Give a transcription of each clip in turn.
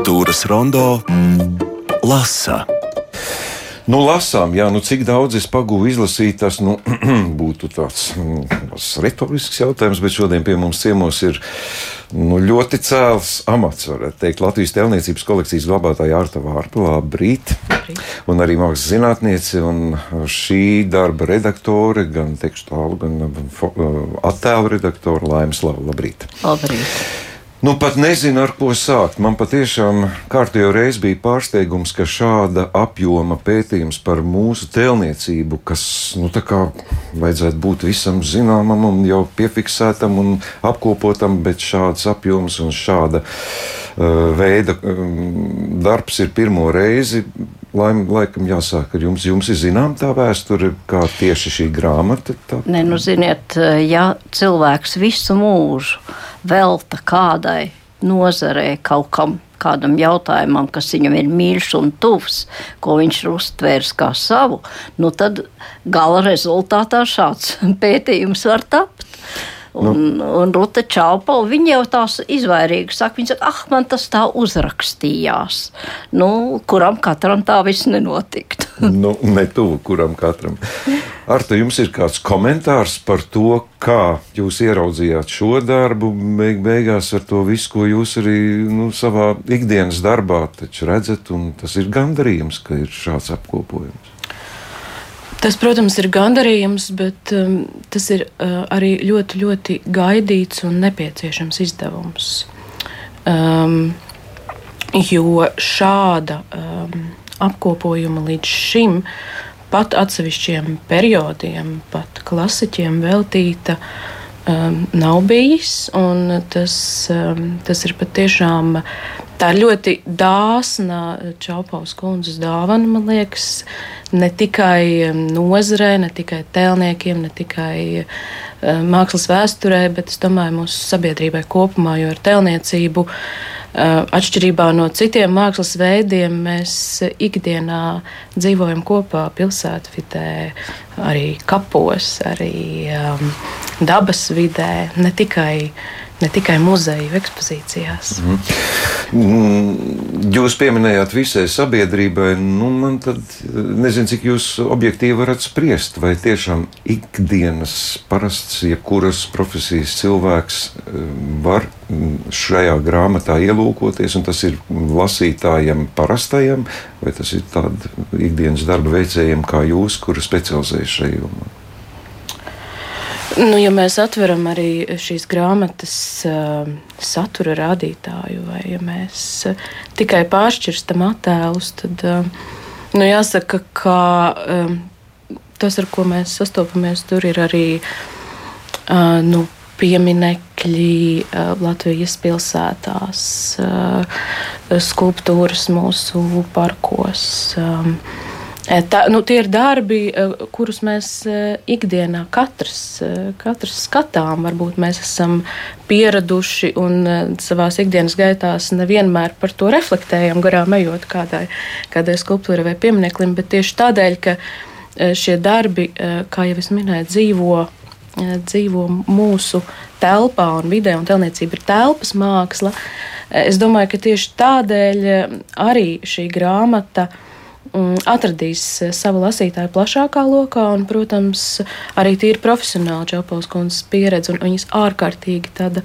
Kultūras rondo lasa. Nu, lasām, jā, nu, cik daudz es pagūvu izlasīt, tas nu, būtu tāds mm, retorisks jautājums, bet šodien pie mums ciemos ir nu, ļoti cēls amats, varētu teikt, Latvijas tēlniecības kolekcijas glabātāja Arta Vārpa. Labrīt! Un arī mākslas zinātniece un šī darba redaktore, gan tekstālu, gan attēlu redaktore Laimas Lava. Labrīt! Labrīt. Nu, pat nezinu, ar ko sākt. Man patiešām kārtējo reizi bija pārsteigums, ka šāda apjoma pētījums par mūsu tēlniecību, kas, nu, tā kā vajadzētu būt visam zināmam un jau piefiksētam un apkopotam, bet šāds apjoms un šāda uh, veida um, darbs ir pirmo reizi. Laim, laikam jāsāk ar jums. Jums ir zinām tā vēsture, kā tieši šī grāmata. Tā... Nē, nu, ziniet, ja cilvēks visu mūžu velta kādai nozarei, kaut kam, kādam jautājumam, kas viņam ir mīļš un tuvs, ko viņš ir uztvērs kā savu, nu tad gala rezultātā šāds pētījums var tapt. Un, nu. un Rūta Čaupa, viņa jau tās izvairīgi saka, viņa saka, ah, man tas tā uzrakstījās. Nu, kuram katram tā viss nenotiktu. nu, ne tuvu, kuram katram. Arta, jums ir kāds komentārs par to, kā jūs ieraudzījāt šo darbu, beig beigās ar to visu, ko jūs arī nu, savā ikdienas darbā redzat, un tas ir gandarījums, ka ir šāds apkopojums. Tas, protams, ir gandarījums, bet um, tas ir uh, arī ļoti, ļoti gaidīts un nepieciešams izdevums. Um, jo šāda um, apkopojuma līdz šim pat atsevišķiem periodiem, pat klasiķiem veltīta um, nav bijis. Tas, um, tas ir patiešām tā ļoti dāsna Čaupaus kundzes dāvana, man liekas, ne tikai um, nozarē, ne tikai tēlniekiem, ne tikai um, mākslas vēsturē, bet es domāju mūsu sabiedrībai kopumā, jo ar tēlniecību. Uh, atšķirībā no citiem mākslas veidiem, mēs ikdienā dzīvojam kopā pilsētvidē, arī kapos, arī um, dabas vidē, ne tikai ne tikai muzeju ekspozīcijās. Mm. Jūs pieminējāt visai sabiedrībai. Nu, man tad nezinu, cik jūs objektīvi varat spriest, vai tiešām ikdienas parasts, jebkuras profesijas cilvēks eh, var šajā grāmatā ielūkoties, un tas ir lasītājiem parastajam, vai tas ir tāda ikdienas darba veicējiem kā jūs, kuri specializējas šajā jomā. Nu, ja mēs atveram arī šīs grāmatas uh, satura rādītāju, vai ja mēs uh, tikai pāršķirstam attēlus, tad uh, nu, jāsaka, ka uh, tas, ar ko mēs sastopamies, tur ir arī uh, nu, pieminekļi uh, Latvijas pilsētās, uh, skulptūras mūsu parkos. Um, Tā, nu, tie ir darbi, kurus mēs ikdienā katrs, katrs skatām. Varbūt mēs esam pieraduši un savā ikdienas gaitā nevienmēr par to reflektējam, garām ejot kādai, kādai skulptūrai vai piemineklim. Bet tieši tādēļ, ka šie darbi, kā jau es minēju, dzīvo, dzīvo mūsu telpā un vidē, un telniecība ir telpas māksla. Es domāju, ka tieši tādēļ arī šī grāmata Mm, atradīs eh, savu lasītāju plašākā lokā, un, protams, arī tīri profesionāli Čaupaulas kundzes pieredze un viņas ārkārtīgi tāda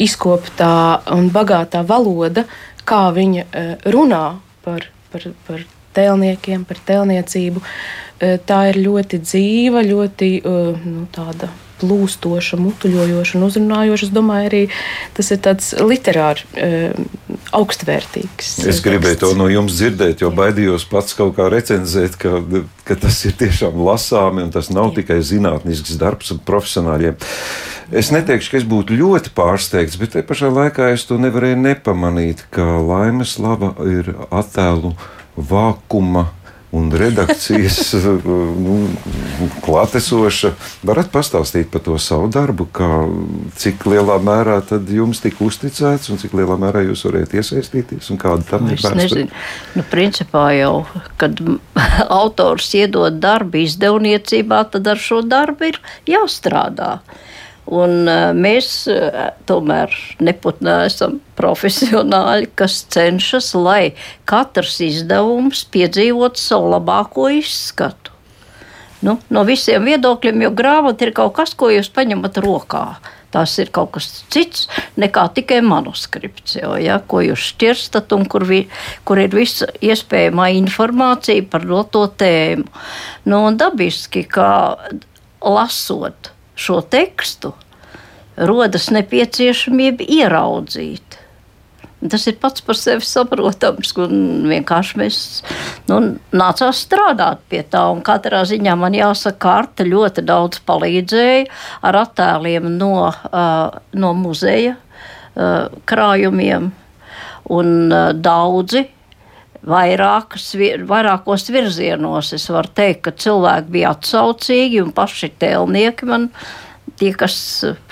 izkoptā un bagātā valoda, kā viņa eh, runā par, par, par tēlniekiem, par tēlniecību. Eh, tā ir ļoti dzīva, ļoti nu, tāda plūstoša, mutuļojoša un uzrunājoša. Es domāju, arī tas ir tāds literārs, augstvērtīgs. Es gribēju to no jums dzirdēt, jo baidījos pats kaut kā recenzēt, ka, ka tas ir tiešām lasāmi un tas nav Jā. tikai zinātnisks darbs profesionāļiem. Es neteikšu, ka es būtu ļoti pārsteigts, bet te pašā laikā es to nevarēju nepamanīt, ka laimes laba ir attēlu vākuma un redakcijas nu, klātesoša. Varat pastāstīt par to savu darbu, kā, cik lielā mērā jums tika uzticēts un cik lielā mērā jūs varējāt iesaistīties un kāda tam ir vēsture? Nu, principā jau, kad autors iedod darbu izdevniecībā, tad ar šo darbu ir jāstrādā. Un, mēs tomēr nepat neesam profesionāļi, kas cenšas, lai katrs izdevums piedzīvotu savu labāko izskatu. Nu, no visiem viedokļiem, jo grāmata ir kaut kas, ko jūs paņemat rokā. Tas ir kaut kas cits nekā tikai manuskripts, jo, ja, ko jūs šķirstat un kur, vi, kur ir visa iespējamā informācija par to tēmu. Nu, dabiski, kā lasot šo tekstu, rodas nepieciešamība ieraudzīt. Tas ir pats par sevi saprotams, un vienkārši mēs nu, nācām strādāt pie tā. Katrā ziņā man jāsaka, ka Arta ļoti daudz palīdzēja ar attēliem no, no muzeja krājumiem, un daudzi vairākas, vairākos virzienos. Es varu teikt, ka cilvēki bija atsaucīgi un paši tēlnieki man, tie, kas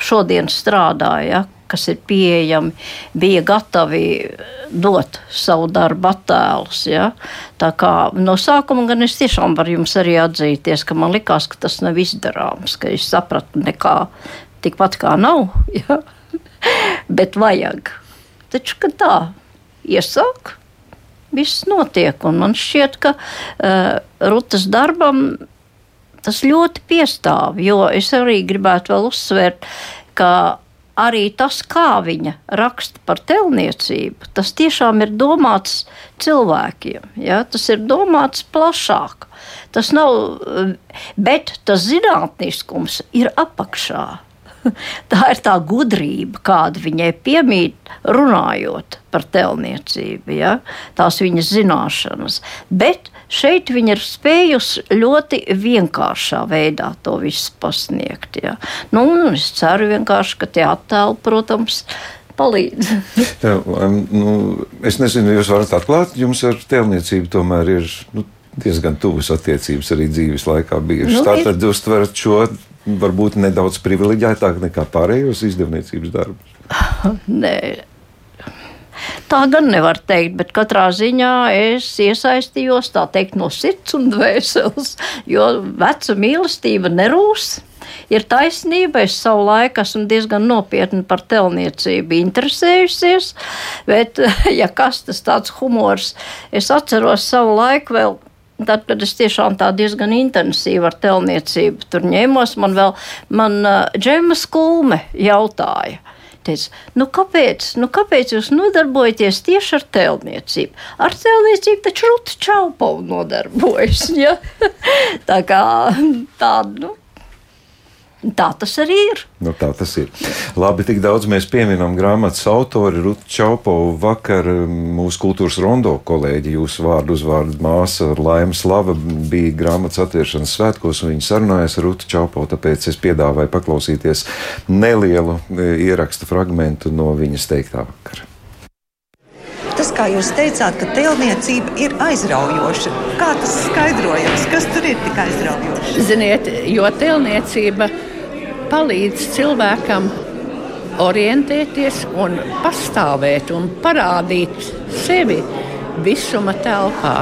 šodien strādāja, kas ir pieejami, bija gatavi dot savu darbu attēlus. Ja? Tā kā no sākuma gan es tiešām varu jums arī atzīties, ka man likās, ka tas nav izdarāms, ka es sapratu nekā tikpat kā nav, ja? bet vajag. Taču, kad tā iesāk, viss notiek. Un man šķiet, ka uh, Rutas darbam tas ļoti piestāv. Jo es arī gribētu vēl uzsvērt, ka arī tas, kā viņa raksta par telniecību, tas tiešām ir domāts cilvēkiem. Ja? Tas ir domāts plašāk. Tas nav, bet tas zinātniskums ir apakšā. Tā ir tā gudrība, kāda viņai piemīt, runājot par telniecību, ja? tās viņas zināšanas. Bet šeit viņa ir spējusi ļoti vienkāršā veidā to visu pasniegt. Ja? Nu, es ceru vienkārši, ka tie attēli, protams, palīdz. Jā, nu, es nezinu, jūs varat atklāt, jums ar tēlniecību tomēr ir. Nu, diezgan tuvas attiecības arī dzīves laikā bijušas. Nu, Tātad jūs varat šo varbūt nedaudz privileģētāk nekā pārējos izdevniecības darbus? Nē. Tā gan nevar teikt, bet katrā ziņā es iesaistījos teikt, no sirds un dvēseles, jo veca mīlestība nerūs. Ir taisnība, es savu laiku esmu diezgan nopietni par telniecību interesējusies, bet, ja kas tas tāds humors, es atceros savu laiku vēl Tad, kad es tiešām tā diezgan intensīvi ar telniecību tur ņēmos, man vēl man, uh, Džema Skulme jautāja. Teica, nu kāpēc, nu kāpēc jūs nodarbojaties tieši ar tēlniecību? Ar tēlniecību taču Ruta Čaupova nodarbojas. Ja? tā kā tāda, nu, Tā tas arī ir. Nu, tā tas ir. Labi, tik daudz mēs pieminam grāmatas autori Rutu Čaupovu. Vakar mūsu kultūras rondo kolēģi, jūsu vārdu uzvārdu māsa Laima Slava bija grāmatas atvēršanas svētkos, un viņa sarunājās ar Rutu Čaupovu, tāpēc es piedāvāju paklausīties nelielu e, ierakstu fragmentu no viņas teiktā vakara. Tas, kā jūs teicāt, ka tēlniecība ir aizraujoša. Kā tas skaidrojams? Kas tur ir tik aizraujoši? Ziniet, jo tēlniecība ir palīdz cilvēkam orientēties un pastāvēt un parādīt sevi visuma telpā.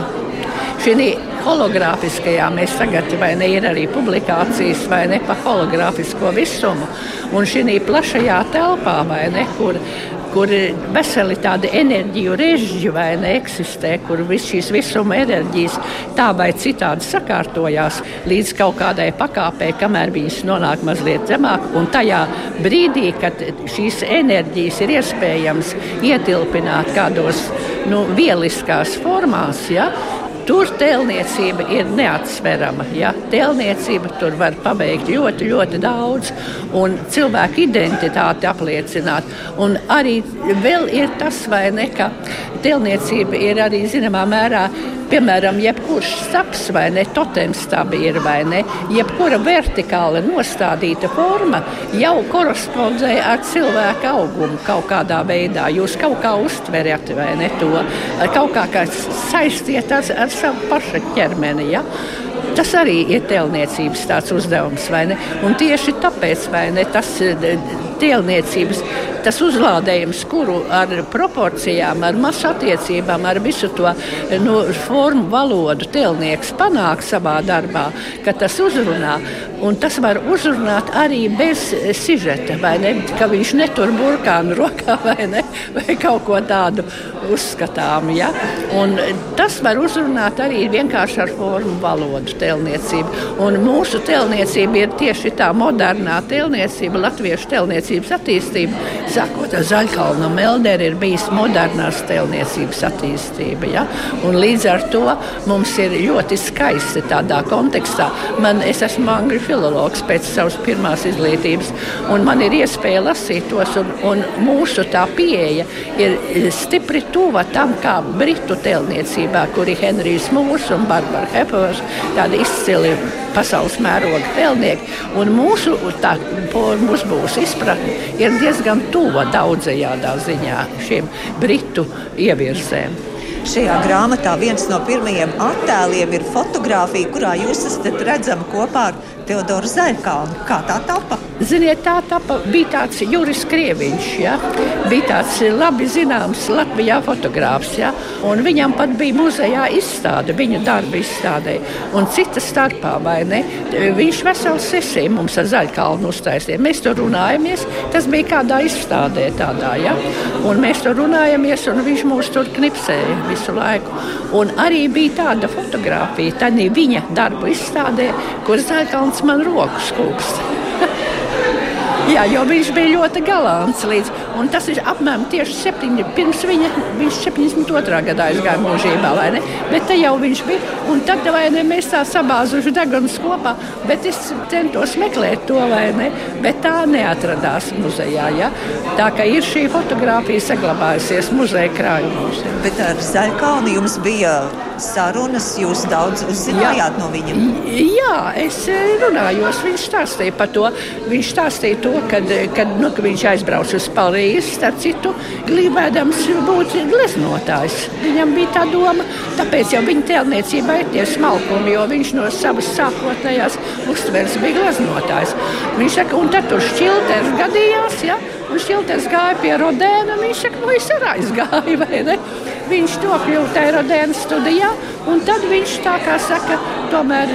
Šī hologrāfiskajā mēs tagad ne ir arī publikācijas ne pa hologrāfisko visumu. Un šī plašajā telpā ne, kur kur veseli tādi enerģiju režģi vai neeksistē, kur viss šīs visuma enerģijas tā vai citādi sakārtojās līdz kaut kādai pakāpei, kamēr viņas nonāk mazliet zemāk. Un tajā brīdī, kad šīs enerģijas ir iespējams ietilpināt kādos nu, vieliskās formās, ja, Tur tēlniecība ir neatsverama. Ja? Tēlniecība tur var paveikt ļoti, ļoti daudz, un cilvēku identitāti apliecināt. Un arī vēl ir tas, vai ne, ka tēlniecība ir arī zināmā mērā Piemēram, jebkurš saps vai ne, totems tā ir vai ne, jebkura vertikāli nostādīta forma jau korespondē ar cilvēka augumu kaut kādā veidā. Jūs kaut kā uztverat vai ne to, kaut kā, kā saistiet ar, ar savu pašu ķermeni. Ja? Tas arī ir tēlniecības uzdevums, vai ne? Un tieši tāpēc, ne, tas tēlniecības tas uzlādējums, kuru ar proporcijām, ar masu attiecībām, ar visu to nu, formu, valodu telnieks panāk savā darbā, ka tas uzrunā. Un tas var uzrunāt arī bez sižeta, vai ne? Ka viņš netur burkānu rokā vai, ne? vai kaut ko tādu uzskatām. Ja? Un tas var uzrunāt arī vienkārši ar formu valodu telniecību. Un mūsu telniecība ir tieši tā modernā telniecība, latviešu telniecības attīstība. Sākot ar Zaļkalnu Melderi ir bijis modernās telniecības attīstība. Ja? Un līdz ar to mums ir ļoti skaisti tādā kontekstā. Man, es esmu angļu filologs pēc savas pirmās izglītības, un man ir iespēja lasīt tos, un, un mūsu tā pieeja ir stipri tuva tam, kā britu telniecībā, kur ir Henrijs Mūrs un Barbara Hepers, tādi izcili pasaules mēroga telnieki. Un mūsu tā, uzbūves izpratne ir diezgan tuva daudzajādā ziņā šiem britu ievirzēm. Šajā grāmatā viens no pirmajiem attēliem ir fotografija, kurā jūs esat redzami kopā ar Teodoru Zaļkalnu. Kā tā tapa? Ziniet, tā tapa, bija tāds Juris Krieviņš, ja? bija tāds labi zināms Latvijā fotogrāfs. Ja? Viņam pat bija muzejā izstāde, viņa darba izstādē. Un cita starpā, vai ne? Viņš veselu sesiju mums ar Zaļkalnu uztaisīja. Mēs tur runājamies, tas bija kādā izstādē tādā, ja? Un mēs tur runājamies, un viņš mūs tur knipsēja visu laiku. Un arī bija tāda fotografija, tad viņa darbu izstādē, kur Zaļkalns man roku skūpst. Jā, jo viņš bija ļoti galants. Līdz, tas ir apmēram tieši septiņi, pirms viņa, viņš 72. gadā aizgāja mūžībā. Bet te jau viņš bija. Un tad ne, mēs tā sabāzuši degunus kopā. Bet es centos meklēt to, vai ne? Bet tā neatradās muzejā. Ja? Tā kā ir šī fotografija saglabājusies muzeja krājumos. Bet ar Zaļkalnu jums bija sarunas, jūs daudz uzzinājāt jā. no viņa? Jā, es runāju, viņš stāstīja par to. Viņš stāstīja to, kad, kad, nu, ka viņš aizbrauca uz Parīzi, starp citu, gribēdams būt gleznotājs. Viņam bija tā doma, tāpēc jau viņa tēlniecībā ir tie smalkumi, jo viņš no savas sākotnējās uztveres bija gleznotājs. Viņš saka, un tad tur šķilters gadījās, ja? un šķilters gāja pie Rodēna, un viņš saka, nu es arī aizgāju, vai ne? Viņš to kļuva Eirodēnas studijā, un tad viņš tā kā saka, tomēr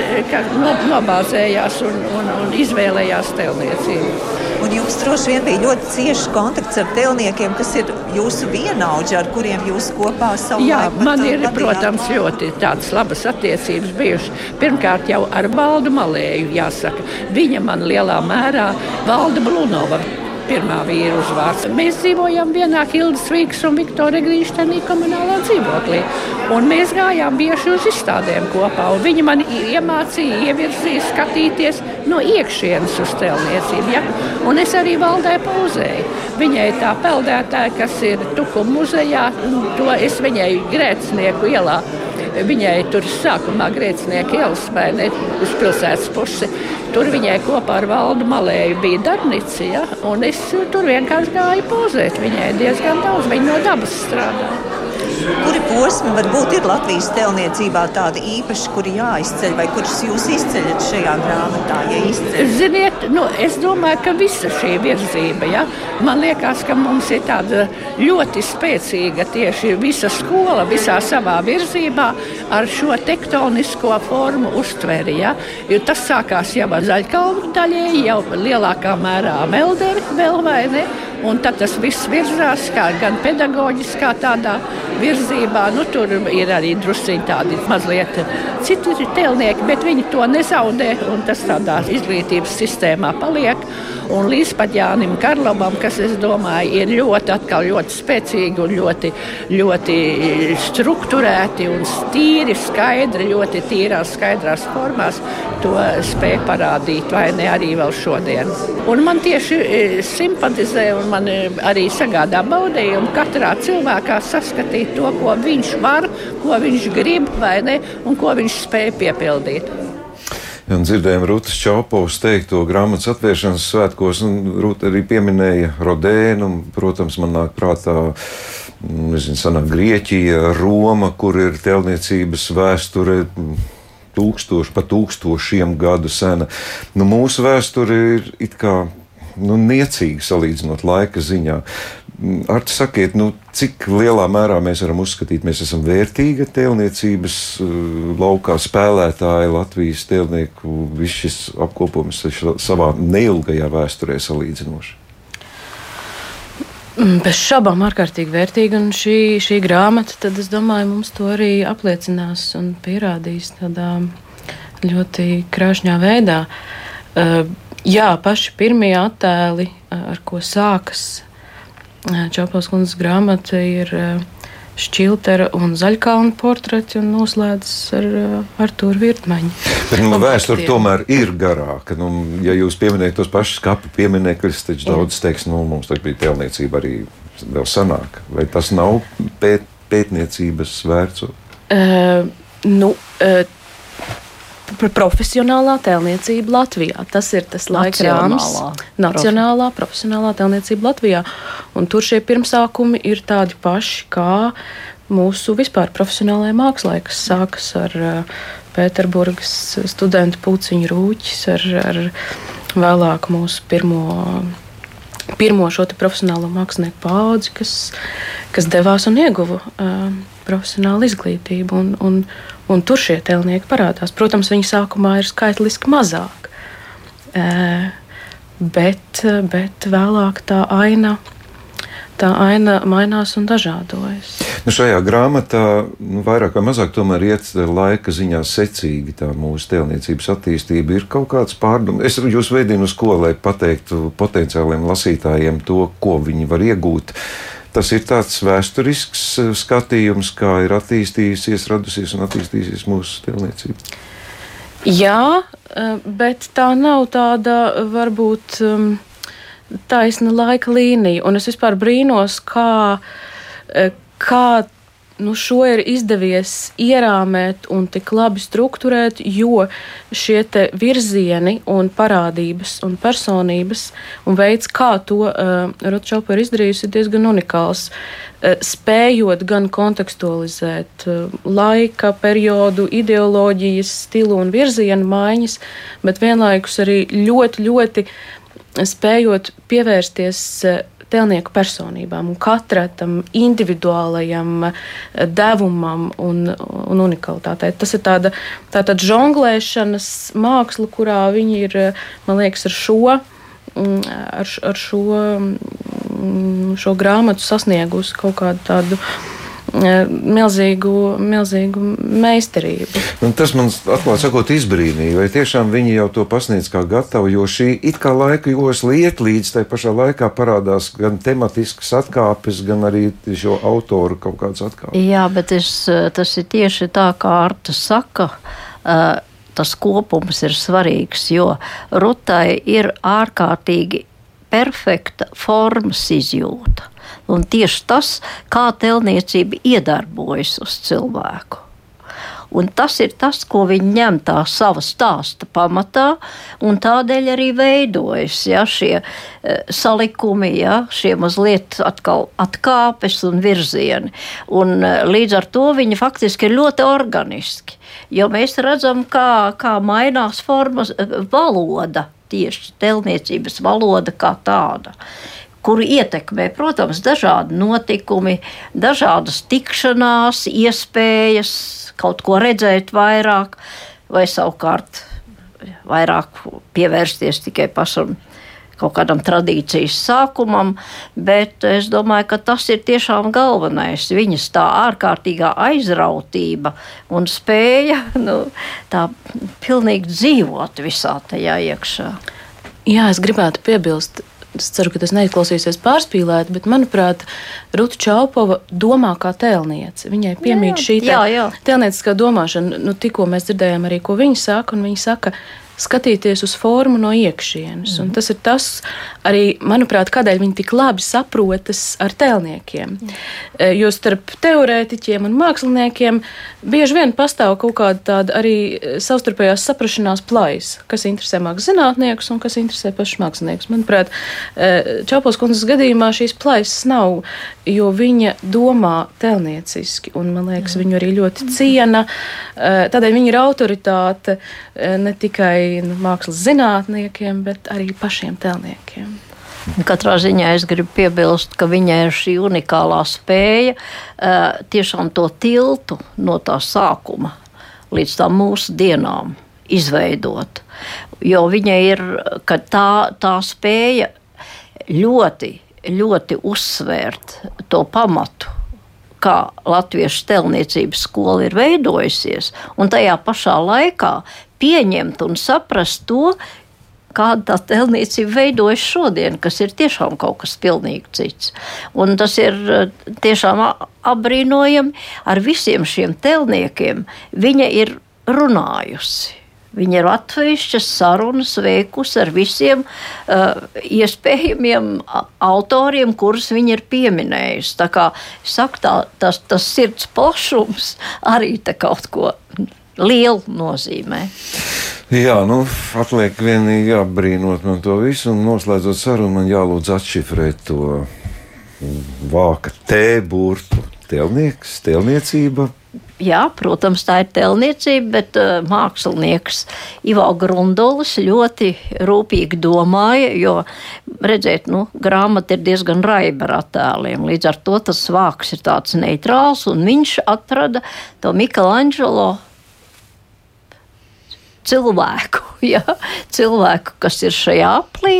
no, nobāzējās un, un, un izvēlējās telniecību. Un jums droši vien bija ļoti cieši kontakts ar telniekiem, kas ir jūsu vienaudži, ar kuriem jūs kopā savā Jā, man ir, vadījāt. protams, ļoti tādas labas attiecības bijušas. Pirmkārt jau ar Valdu Malēju, jāsaka. Viņa man lielā mērā Valda Blunova pirmā vīra uzvārds. Mēs dzīvojam vienā Hildas Vīgas un Viktora Grīštenī komunālā dzīvoklī. Un mēs gājām bieži uz izstādēm kopā. Viņi man iemācīja, ievirzīja skatīties no iekšienes uz tēlniecību. Ja? Un es arī valdē pauzēju. Viņai tā peldētāja, kas ir Tukuma muzejā, to es viņai grēcinieku ielā Viņai tur sākumā grēcinieka ielas vai ne uz pilsētas pusi. Tur viņai kopā ar valdu malēju bija darbnīca, ja? un es tur vienkārši gāju pozēt. Viņai diezgan daudz, viņa no dabas strādāja. Kuri posmi varbūt ir Latvijas tēlniecībā tādi īpaši, kuri jāizceļ, vai kurus jūs izceļat šajā grāmatā? Ja izceļ? Ziniet, nu, es domāju, ka visa šī virzība, ja? man liekas, ka mums ir tāda ļoti spēcīga tieši visa skola, visā savā virzībā ar šo tektonisko formu uztveri. Ja? Jo tas sākās jau ar zaļkalnu daļēji, jau lielākā mērā melderi vēl vai ne. Un tad tas viss virzās gan pedagoģiskā tādā virzībā. Nu, tur ir arī druskuļi tādi mazliet citi tēlnieki, bet viņi to nezaudē. Tas tādā izglītības sistēmā paliek. Un līdz pat Jānim Karlovam, kas, es domāju, ir ļoti, atkal, ļoti spēcīgi un ļoti, ļoti strukturēti un tīri, skaidri, ļoti tīrās, skaidrās formās, to spēja parādīt, vai ne arī vēl šodien. Un man tieši e, simpatizē un man arī sagādā baudījumu katrā cilvēkā saskatīt to, ko viņš var, ko viņš grib, ne, un ko viņš spēja piepildīt. Un dzirdējām Rūtas Čaupovas teikto grāmatas atvēršanas svētkos, un Rūta arī pieminēja Rodēnu, protams, man nāk prātā, mm, nezinu, sanāk Grieķija, Roma, kur ir telniecības vēsture tūkstoši, pa tūkstošiem gadu sena. Nu, mūsu vēsture ir it kā nu, niecīgi salīdzinot laika ziņā. Mm, Ar to sakiet, nu, cik lielā mērā mēs varam uzskatīt, mēs esam vērtīga tēlniecības uh, laukā spēlētāji, Latvijas tēlnieku, viss šis apkopojums savā neilgajā vēsturē salīdzinoši. Mm, Bez šaubām ārkārtīgi vērtīga, un šī, šī grāmata, tad es domāju, mums to arī apliecinās un pierādīs tādā ļoti krāšņā veidā. Uh, jā, paši pirmie attēli, uh, ar ko sākas uh, Čaupās kundzes grāmata, ir uh, Šķiltera un Zaļkalna portreti un noslēdzas ar Artūru Virtmaņu. Bet nu, vēsture tomēr ir garāka. Nu, ja jūs pieminējat tos pašus kapu pieminekļus, tad daudz teiks, nu, mums tā bija tēlniecība arī vēl senāk. Vai tas nav pēt, pētniecības vērts? Uh, nu, uh, pr- profesionālā tēlniecība Latvijā. Tas ir tas laika rāmis. Nacionālā. Profesionālā tēlniecība Latvijā. Un tur šie pirmsākumi ir tādi paši kā mūsu vispār profesionālajā mākslā, kas sākas ar uh, Pēterburgas studentu puciņu rūķis, ar, ar vēlāk mūsu pirmo pirmo šo profesionālo mākslinieku paudzi, kas, kas devās un ieguva uh, profesionālu izglītību. Un, un, un tur šie tēlnieki parādās. Protams, viņi sākumā ir skaitliski mazāk, bet, bet vēlāk tā aina. Tā aina mainās un dažādojas. Nu, šajā grāmatā nu, vairāk vai mazāk iet laika ziņā secīgi tā mūsu tēlniecības attīstība. Ir kaut kāds pārdoms. Es jūs veidinu uz ko, lai pateiktu potenciāliem lasītājiem to, ko viņi var iegūt. Tas ir tāds vēsturisks eh, skatījums, kā ir attīstījusies, radusies un attīstījusies mūsu tēlniecība. Jā, eh, bet tā nav tāda varbūt um, taisna laika līnija. Un es vispār brīnos, kā, eh, kā nu, šo ir izdevies ierāmēt un tik labi strukturēt, jo šie virzieni un parādības un personības un veids, kā to uh, Rutšopa ir izdarījusi, ir diezgan unikāls. Uh, spējot gan kontekstualizēt uh, laika, periodu, ideoloģijas, stilu un virzienu maiņas, bet vienlaikus arī ļoti, ļoti spējot pievērsties tēlnieku personībām katra tam individuālajam eh, devumam un, un unikalitātei. Tas ir tāda, tāda žonglēšanas māksla, kurā viņi ir, eh, man liekas, ar šo. mm, Ar, ar šo, mm, šo grāmatu sasniegusi kaut kādu tādu eh, milzīgu, milzīgu meistarību. Un tas man atklāti sakot, izbrīnīja, vai tiešām viņi jau to pasniedz kā gatavu, jo šī it kā laika josla iet līdz tai pašā laikā parādās gan tematiskas atkāpes, gan arī šo autoru kaut kādas atkāpes. Jā, bet es, eh, tas ir tieši tā, kā Arta saka. eh, Tas kopums ir svarīgs, jo Rutai ir ārkārtīgi perfekta formas izjūta. Un tieši tas, kā telniecība iedarbojas uz cilvēku. Un tas ir tas, ko viņi ņem tā sava stāsta pamatā, un tādēļ arī veidojas ja, šie e, salikumi, ja, šie mazliet atkal atkāpes un virzieni. Un, e, līdz ar to viņi faktiski ir ļoti organiski, jo mēs redzam, kā, kā mainās formas, e, valoda, tieši telniecības valoda kā tāda kuru ietekmē, protams, dažādi notikumi, dažādas tikšanās, iespējas kaut ko redzēt vairāk, vai savukārt vairāk pievērsties tikai pašam kaut kādam tradīcijas sākumam, bet es domāju, ka tas ir tiešām galvenais. Viņas tā ārkārtīgā aizrautība un spēja nu, tā pilnīgi dzīvot visā tajā iekšā. Jā, es gribētu piebilst. Es ceru, ka tas neizklausīsies pārspīlēti, bet, manuprāt, Ruta Čaupova domā kā tēlniece. Viņai piemīt Jā, šī tā jā, jā. tēlnieciskā domāšana. Nu, tikko mēs dzirdējām arī, ko viņa saka, un viņa saka, skatīties uz formu no iekšienes. Mm. Tas ir tas, arī, manuprāt, kādēļ viņi tik labi saprotas ar tēlniekiem. Mm. Jo starp teorētiķiem un māksliniekiem bieži vien pastāv kaut kāda tāda arī savstarpējās saprašanās plaisa, kas interesē mākslas zinātniekus un kas interesē pašus māksliniekus. Manuprāt, Čaupos kundzes gadījumā šīs plaisas nav, jo viņa domā tēlnieciski, un man liekas, viņu arī ļoti ciena. Tādēļ viņa ir autoritāte ne tikai nu, mākslas zinātniekiem, bet arī pašiem tēlniekiem. Katrā ziņā es gribu piebilst, ka viņai ir šī unikālā spēja uh, tiešām to tiltu no tā sākuma līdz tām mūsu dienām izveidot. Jo viņa ir tā, tā spēja ļoti, ļoti uzsvērt to pamatu kā latviešu telniecības skola ir veidojusies, un tajā pašā laikā pieņemt un saprast to, kāda tā tēlniecība veidojas šodien, kas ir tiešām kaut kas pilnīgi cits. Un tas ir eh, tiešām apbrīnojami ar visiem šiem tēlniekiem. Viņa ir runājusi. Viņa ir atsevišķas sarunas veikusi ar visiem uh, iespējamiem autoriem, kurus viņa ir pieminējusi. Tā kā saku, tā, tas, tas sirds plašums arī kaut ko lielu nozīmē. Jā, nu, atliek vienīgi apbrīnot man to visu, un noslēdzot sarunu, man jālūdz atšifrēt to vāka tēburtu. Telnieks, telniecība. Jā, protams, tā ir telniecība, bet uh, mākslinieks Ivo Grundulis ļoti rūpīgi domāja, jo, redziet, nu, grāmata ir diezgan raiba ar attēliem. Līdz ar to tas vāks ir tāds neitrāls, un viņš atrada to Michelangelo cilvēku, ja? cilvēku, kas ir šajā aplī.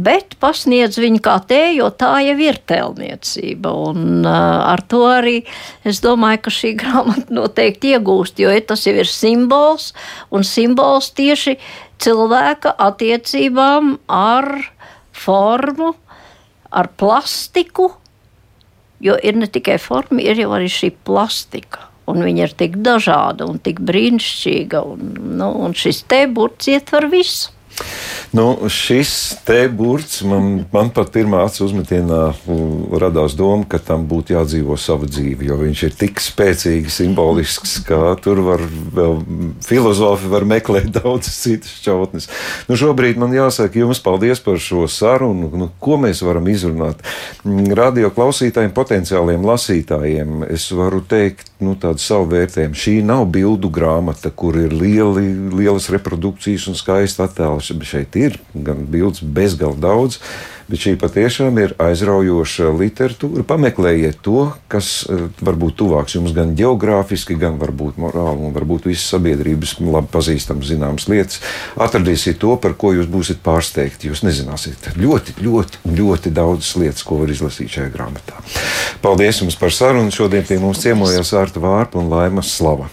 Bet pasniedz viņu kā tēju, jo tā jau ir tēlniecība. Un, uh, ar to arī es domāju, ka šī grāmata noteikti iegūst, jo tas jau ir simbols un simbols tieši cilvēka attiecībām ar formu, ar plastiku. Jo ir ne tikai forma, ir jau arī šī plastika un viņa ir tik dažāda un tik brīnišķīga. Un, nu, un šis te burts ietver visu. Nu, šis te burts man, man pat pirmā acu uzmetienā radās doma, ka tam būtu jādzīvo savu dzīvi, jo viņš ir tik spēcīgi, simbolisks, ka tur var vēl filozofi var meklēt daudzas citas šķautnes. Nu, šobrīd man jāsaka jums paldies par šo sarunu, nu, ko mēs varam izrunāt. Radio klausītājiem, potenciāliem lasītājiem, es varu teikt nu, tādu savu vērtējumu. Šī nav bildu grāmata, kur ir lieli, lielas reprodukcijas un skaisti attēls šeit ir gan bildes bezgalīgi daudz, bet šī patiešām ir aizraujoša literatūra. Pameklējiet to, kas eh, varbūt tuvāks jums gan geogrāfiski, gan varbūt morāli, un varbūt visas sabiedrības labi pazīstamas zināmas lietas. Atradīsiet to, par ko jūs būsiet pārsteigti. Jūs nezināsiet ļoti, ļoti, ļoti daudzas lietas, ko var izlasīt šajā grāmatā. Paldies jums par sarunu. Šodien pie mums ciemojās Ārta Vārpa un Laima Slava.